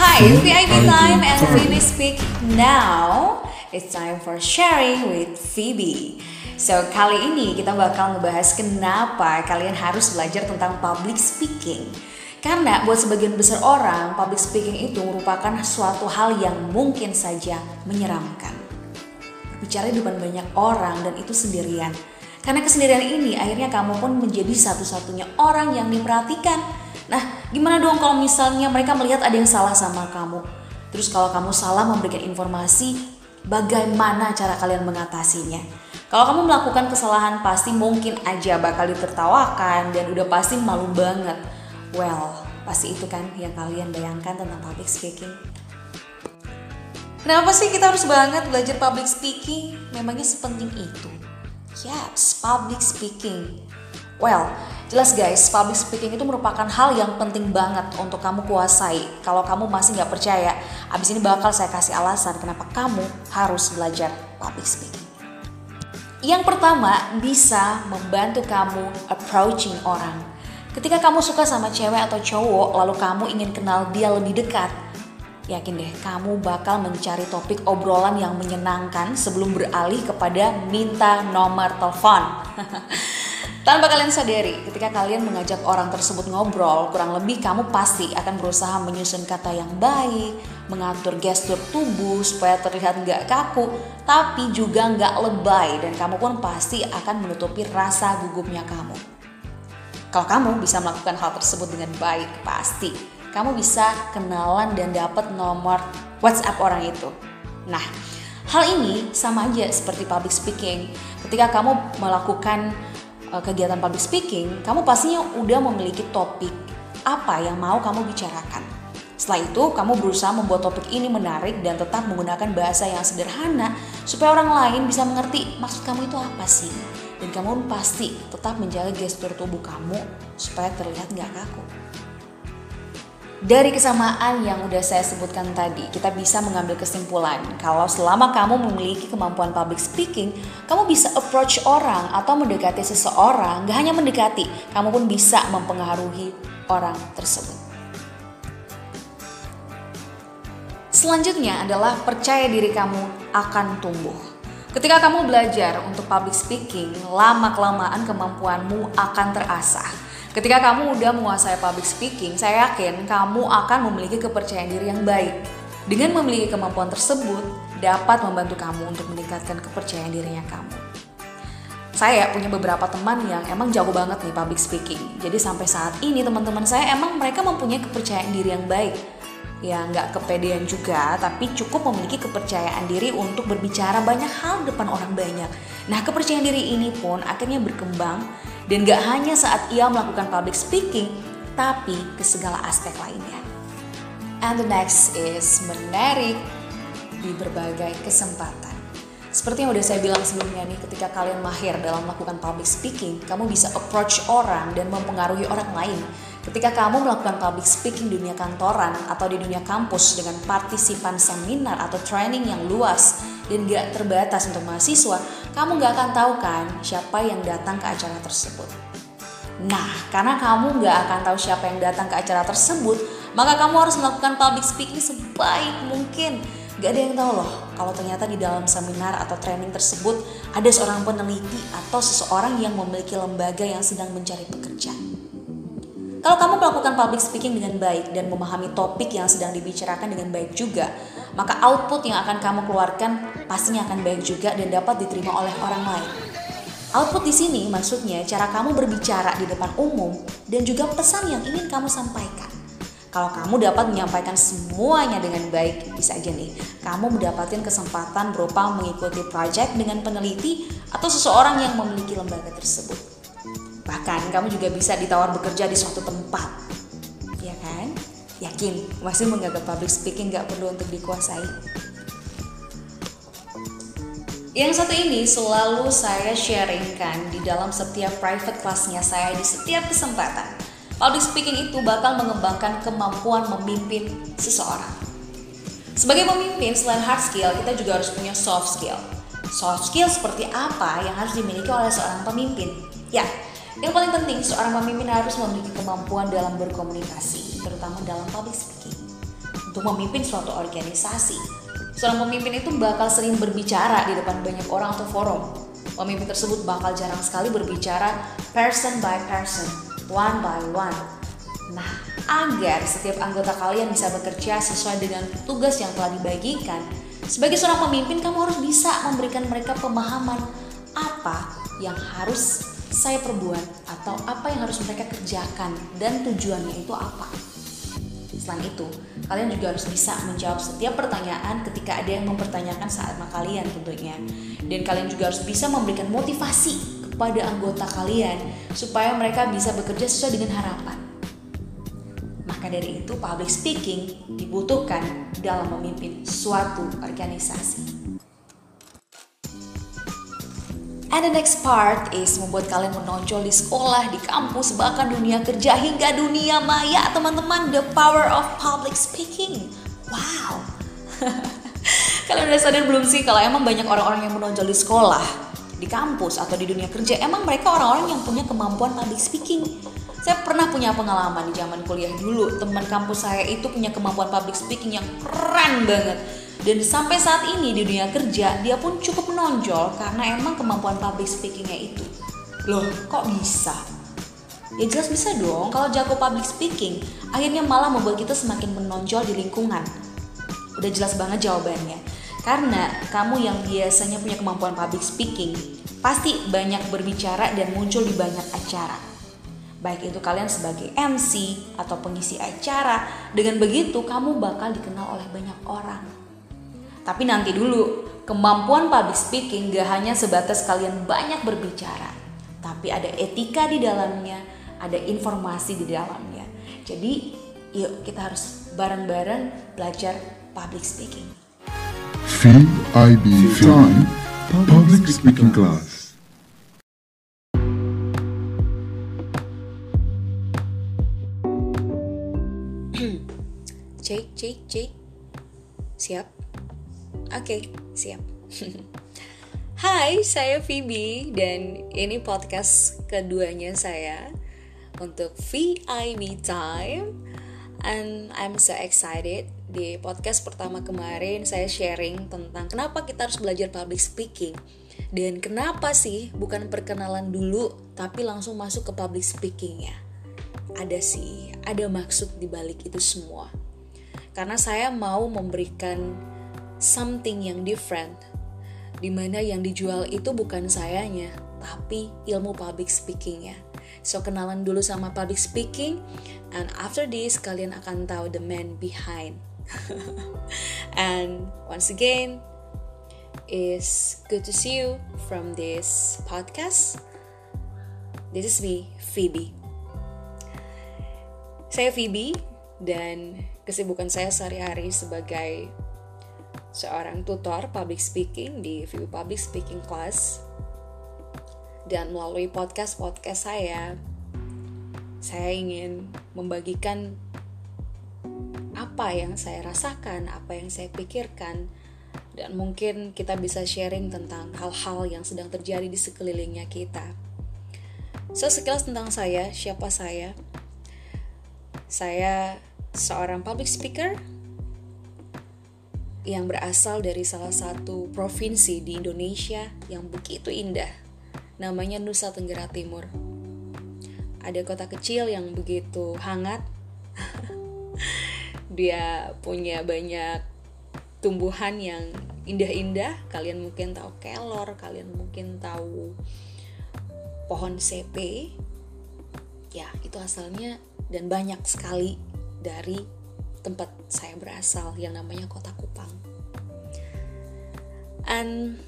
Hi, VIP time and Phoebe speak now. It's time for sharing with Phoebe. So, kali ini kita bakal ngebahas kenapa kalian harus belajar tentang public speaking. Karena buat sebagian besar orang, public speaking itu merupakan suatu hal yang mungkin saja menyeramkan. Bicara di depan banyak orang dan itu sendirian. Karena kesendirian ini akhirnya kamu pun menjadi satu-satunya orang yang diperhatikan Nah, gimana dong kalau misalnya mereka melihat ada yang salah sama kamu? Terus kalau kamu salah memberikan informasi, bagaimana cara kalian mengatasinya? Kalau kamu melakukan kesalahan pasti mungkin aja bakal ditertawakan dan udah pasti malu banget. Well, pasti itu kan yang kalian bayangkan tentang public speaking. Kenapa sih kita harus banget belajar public speaking? Memangnya sepenting itu? Yes, public speaking. Well, jelas guys, public speaking itu merupakan hal yang penting banget untuk kamu kuasai. Kalau kamu masih nggak percaya, abis ini bakal saya kasih alasan kenapa kamu harus belajar public speaking. Yang pertama, bisa membantu kamu approaching orang. Ketika kamu suka sama cewek atau cowok, lalu kamu ingin kenal dia lebih dekat, yakin deh kamu bakal mencari topik obrolan yang menyenangkan sebelum beralih kepada minta nomor telepon. Tanpa kalian sadari, ketika kalian mengajak orang tersebut ngobrol, kurang lebih kamu pasti akan berusaha menyusun kata yang baik, mengatur gestur tubuh supaya terlihat nggak kaku, tapi juga nggak lebay dan kamu pun pasti akan menutupi rasa gugupnya kamu. Kalau kamu bisa melakukan hal tersebut dengan baik, pasti kamu bisa kenalan dan dapat nomor WhatsApp orang itu. Nah, hal ini sama aja seperti public speaking. Ketika kamu melakukan Eh, kegiatan public speaking, kamu pastinya udah memiliki topik apa yang mau kamu bicarakan. Setelah itu, kamu berusaha membuat topik ini menarik dan tetap menggunakan bahasa yang sederhana supaya orang lain bisa mengerti maksud kamu itu apa sih. Dan kamu pasti tetap menjaga gestur tubuh kamu supaya terlihat nggak kaku. Dari kesamaan yang udah saya sebutkan tadi, kita bisa mengambil kesimpulan kalau selama kamu memiliki kemampuan public speaking, kamu bisa approach orang atau mendekati seseorang, gak hanya mendekati, kamu pun bisa mempengaruhi orang tersebut. Selanjutnya adalah percaya diri kamu akan tumbuh. Ketika kamu belajar untuk public speaking, lama-kelamaan kemampuanmu akan terasah Ketika kamu udah menguasai public speaking, saya yakin kamu akan memiliki kepercayaan diri yang baik. Dengan memiliki kemampuan tersebut, dapat membantu kamu untuk meningkatkan kepercayaan dirinya kamu. Saya punya beberapa teman yang emang jago banget nih public speaking. Jadi sampai saat ini teman-teman saya emang mereka mempunyai kepercayaan diri yang baik ya nggak kepedean juga tapi cukup memiliki kepercayaan diri untuk berbicara banyak hal depan orang banyak. Nah kepercayaan diri ini pun akhirnya berkembang dan gak hanya saat ia melakukan public speaking tapi ke segala aspek lainnya. And the next is menarik di berbagai kesempatan. Seperti yang udah saya bilang sebelumnya nih, ketika kalian mahir dalam melakukan public speaking, kamu bisa approach orang dan mempengaruhi orang lain Ketika kamu melakukan public speaking di dunia kantoran atau di dunia kampus dengan partisipan seminar atau training yang luas dan gak terbatas untuk mahasiswa, kamu gak akan tahu kan siapa yang datang ke acara tersebut. Nah, karena kamu gak akan tahu siapa yang datang ke acara tersebut, maka kamu harus melakukan public speaking sebaik mungkin. Gak ada yang tahu loh, kalau ternyata di dalam seminar atau training tersebut ada seorang peneliti atau seseorang yang memiliki lembaga yang sedang mencari pekerjaan. Kalau kamu melakukan public speaking dengan baik dan memahami topik yang sedang dibicarakan dengan baik juga, maka output yang akan kamu keluarkan pastinya akan baik juga dan dapat diterima oleh orang lain. Output di sini maksudnya cara kamu berbicara di depan umum dan juga pesan yang ingin kamu sampaikan. Kalau kamu dapat menyampaikan semuanya dengan baik, bisa aja nih, kamu mendapatkan kesempatan berupa mengikuti project dengan peneliti atau seseorang yang memiliki lembaga tersebut. Bahkan kamu juga bisa ditawar bekerja di suatu tempat. Ya kan? Yakin, masih menganggap public speaking gak perlu untuk dikuasai. Yang satu ini selalu saya sharingkan di dalam setiap private classnya saya di setiap kesempatan. Public speaking itu bakal mengembangkan kemampuan memimpin seseorang. Sebagai pemimpin, selain hard skill, kita juga harus punya soft skill. Soft skill seperti apa yang harus dimiliki oleh seorang pemimpin? Ya, yang paling penting, seorang pemimpin harus memiliki kemampuan dalam berkomunikasi, terutama dalam public speaking. Untuk memimpin suatu organisasi. Seorang pemimpin itu bakal sering berbicara di depan banyak orang atau forum. Pemimpin tersebut bakal jarang sekali berbicara person by person, one by one. Nah, agar setiap anggota kalian bisa bekerja sesuai dengan tugas yang telah dibagikan, sebagai seorang pemimpin kamu harus bisa memberikan mereka pemahaman apa yang harus saya perbuat atau apa yang harus mereka kerjakan dan tujuannya itu apa. Selain itu, kalian juga harus bisa menjawab setiap pertanyaan ketika ada yang mempertanyakan saat kalian tentunya. Dan kalian juga harus bisa memberikan motivasi kepada anggota kalian supaya mereka bisa bekerja sesuai dengan harapan. Maka dari itu, public speaking dibutuhkan dalam memimpin suatu organisasi. And the next part is membuat kalian menonjol di sekolah, di kampus, bahkan dunia kerja hingga dunia maya, teman-teman. The power of public speaking. Wow. kalian udah sadar belum sih kalau emang banyak orang-orang yang menonjol di sekolah, di kampus atau di dunia kerja, emang mereka orang-orang yang punya kemampuan public speaking. Saya pernah punya pengalaman di zaman kuliah dulu, teman kampus saya itu punya kemampuan public speaking yang keren banget dan sampai saat ini di dunia kerja dia pun cukup menonjol karena emang kemampuan public speakingnya itu. Loh, kok bisa? Ya jelas bisa dong, kalau jago public speaking, akhirnya malah membuat kita semakin menonjol di lingkungan. Udah jelas banget jawabannya. Karena kamu yang biasanya punya kemampuan public speaking, pasti banyak berbicara dan muncul di banyak acara. Baik itu kalian sebagai MC atau pengisi acara, dengan begitu kamu bakal dikenal oleh banyak orang. Tapi nanti dulu, kemampuan public speaking gak hanya sebatas kalian banyak berbicara, tapi ada etika di dalamnya, ada informasi di dalamnya. Jadi, yuk kita harus bareng-bareng belajar public speaking. VIB Time Public Speaking Class. cek, cek, cek. Siap? Oke, okay, siap. Hai, saya Phoebe dan ini podcast keduanya saya untuk VIB Time and I'm so excited. Di podcast pertama kemarin saya sharing tentang kenapa kita harus belajar public speaking dan kenapa sih bukan perkenalan dulu tapi langsung masuk ke public speaking ya. Ada sih, ada maksud di balik itu semua. Karena saya mau memberikan something yang different di mana yang dijual itu bukan sayanya tapi ilmu public speakingnya. So kenalan dulu sama public speaking and after this kalian akan tahu the man behind. And once again is good to see you from this podcast. This is me Phoebe. Saya Phoebe dan kesibukan saya sehari-hari sebagai seorang tutor public speaking di View Public Speaking Class dan melalui podcast-podcast saya saya ingin membagikan apa yang saya rasakan, apa yang saya pikirkan dan mungkin kita bisa sharing tentang hal-hal yang sedang terjadi di sekelilingnya kita. So, sekilas tentang saya, siapa saya? Saya seorang public speaker yang berasal dari salah satu provinsi di Indonesia yang begitu indah, namanya Nusa Tenggara Timur. Ada kota kecil yang begitu hangat. Dia punya banyak tumbuhan yang indah-indah. Kalian mungkin tahu kelor, kalian mungkin tahu pohon CP. Ya, itu asalnya dan banyak sekali dari tempat saya berasal yang namanya Kota Kupang. And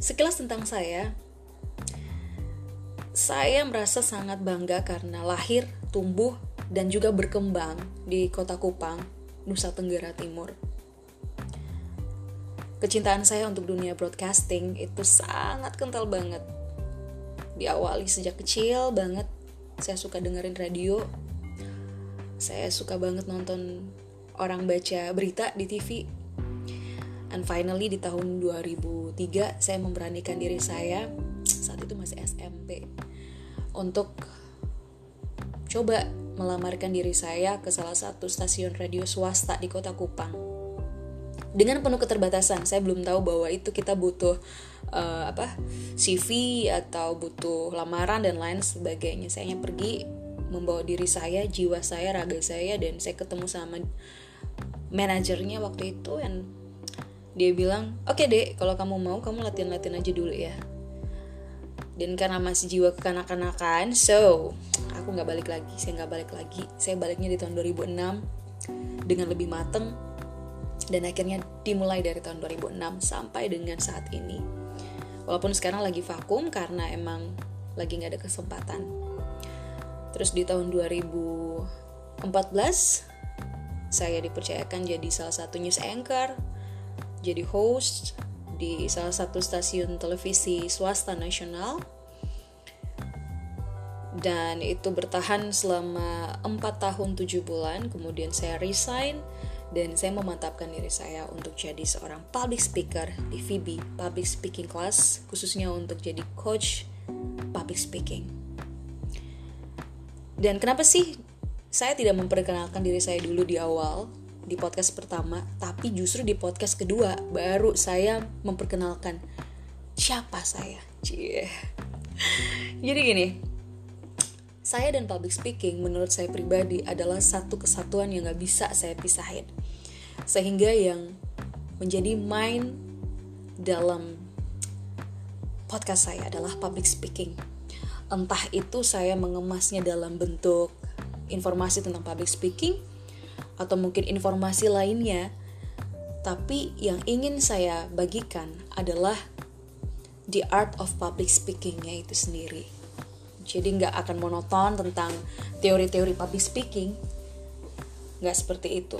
sekilas tentang saya, saya merasa sangat bangga karena lahir, tumbuh, dan juga berkembang di Kota Kupang, Nusa Tenggara Timur. Kecintaan saya untuk dunia broadcasting itu sangat kental banget. Diawali sejak kecil banget, saya suka dengerin radio, saya suka banget nonton orang baca berita di TV and finally di tahun 2003 saya memberanikan diri saya saat itu masih SMP untuk coba melamarkan diri saya ke salah satu stasiun radio swasta di kota Kupang. Dengan penuh keterbatasan, saya belum tahu bahwa itu kita butuh uh, apa CV atau butuh lamaran dan lain sebagainya. Saya hanya pergi membawa diri saya, jiwa saya, raga saya dan saya ketemu sama manajernya waktu itu dan dia bilang oke okay deh kalau kamu mau kamu latihan latihan aja dulu ya. Dan karena masih jiwa kekanak-kanakan so aku nggak balik lagi saya nggak balik lagi. Saya baliknya di tahun 2006 dengan lebih mateng dan akhirnya dimulai dari tahun 2006 sampai dengan saat ini. Walaupun sekarang lagi vakum karena emang lagi nggak ada kesempatan terus di tahun 2014 saya dipercayakan jadi salah satu news anchor jadi host di salah satu stasiun televisi swasta nasional. Dan itu bertahan selama 4 tahun 7 bulan. Kemudian saya resign dan saya memantapkan diri saya untuk jadi seorang public speaker di VB Public Speaking Class khususnya untuk jadi coach public speaking dan kenapa sih saya tidak memperkenalkan diri saya dulu di awal di podcast pertama, tapi justru di podcast kedua baru saya memperkenalkan siapa saya. Cie. Jadi gini, saya dan public speaking menurut saya pribadi adalah satu kesatuan yang gak bisa saya pisahin. Sehingga yang menjadi main dalam podcast saya adalah public speaking. Entah itu saya mengemasnya dalam bentuk informasi tentang public speaking atau mungkin informasi lainnya, tapi yang ingin saya bagikan adalah the art of public speakingnya itu sendiri. Jadi nggak akan monoton tentang teori-teori public speaking, nggak seperti itu.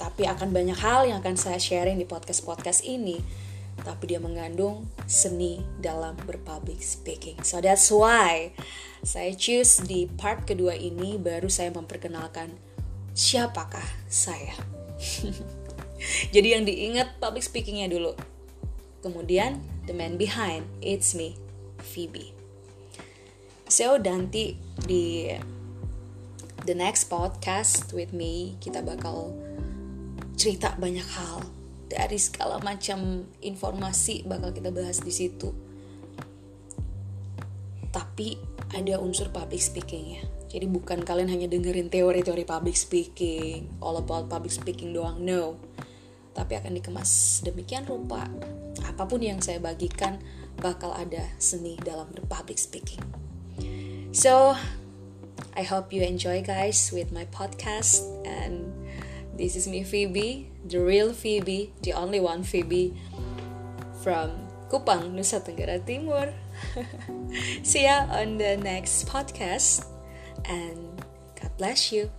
Tapi akan banyak hal yang akan saya sharing di podcast-podcast ini, tapi dia mengandung seni dalam berpublic speaking. So that's why saya choose di part kedua ini baru saya memperkenalkan siapakah saya. Jadi yang diingat public speakingnya dulu. Kemudian the man behind, it's me, Phoebe. So nanti di the next podcast with me kita bakal cerita banyak hal dari segala macam informasi bakal kita bahas di situ. Tapi ada unsur public speakingnya jadi bukan kalian hanya dengerin teori-teori public speaking, all about public speaking doang, no. Tapi akan dikemas demikian rupa. Apa pun yang saya bagikan bakal ada seni dalam public speaking. So, I hope you enjoy guys with my podcast and this is me Phoebe, the real Phoebe, the only one Phoebe from Kupang, Nusa Tenggara Timur. See ya on the next podcast and God bless you.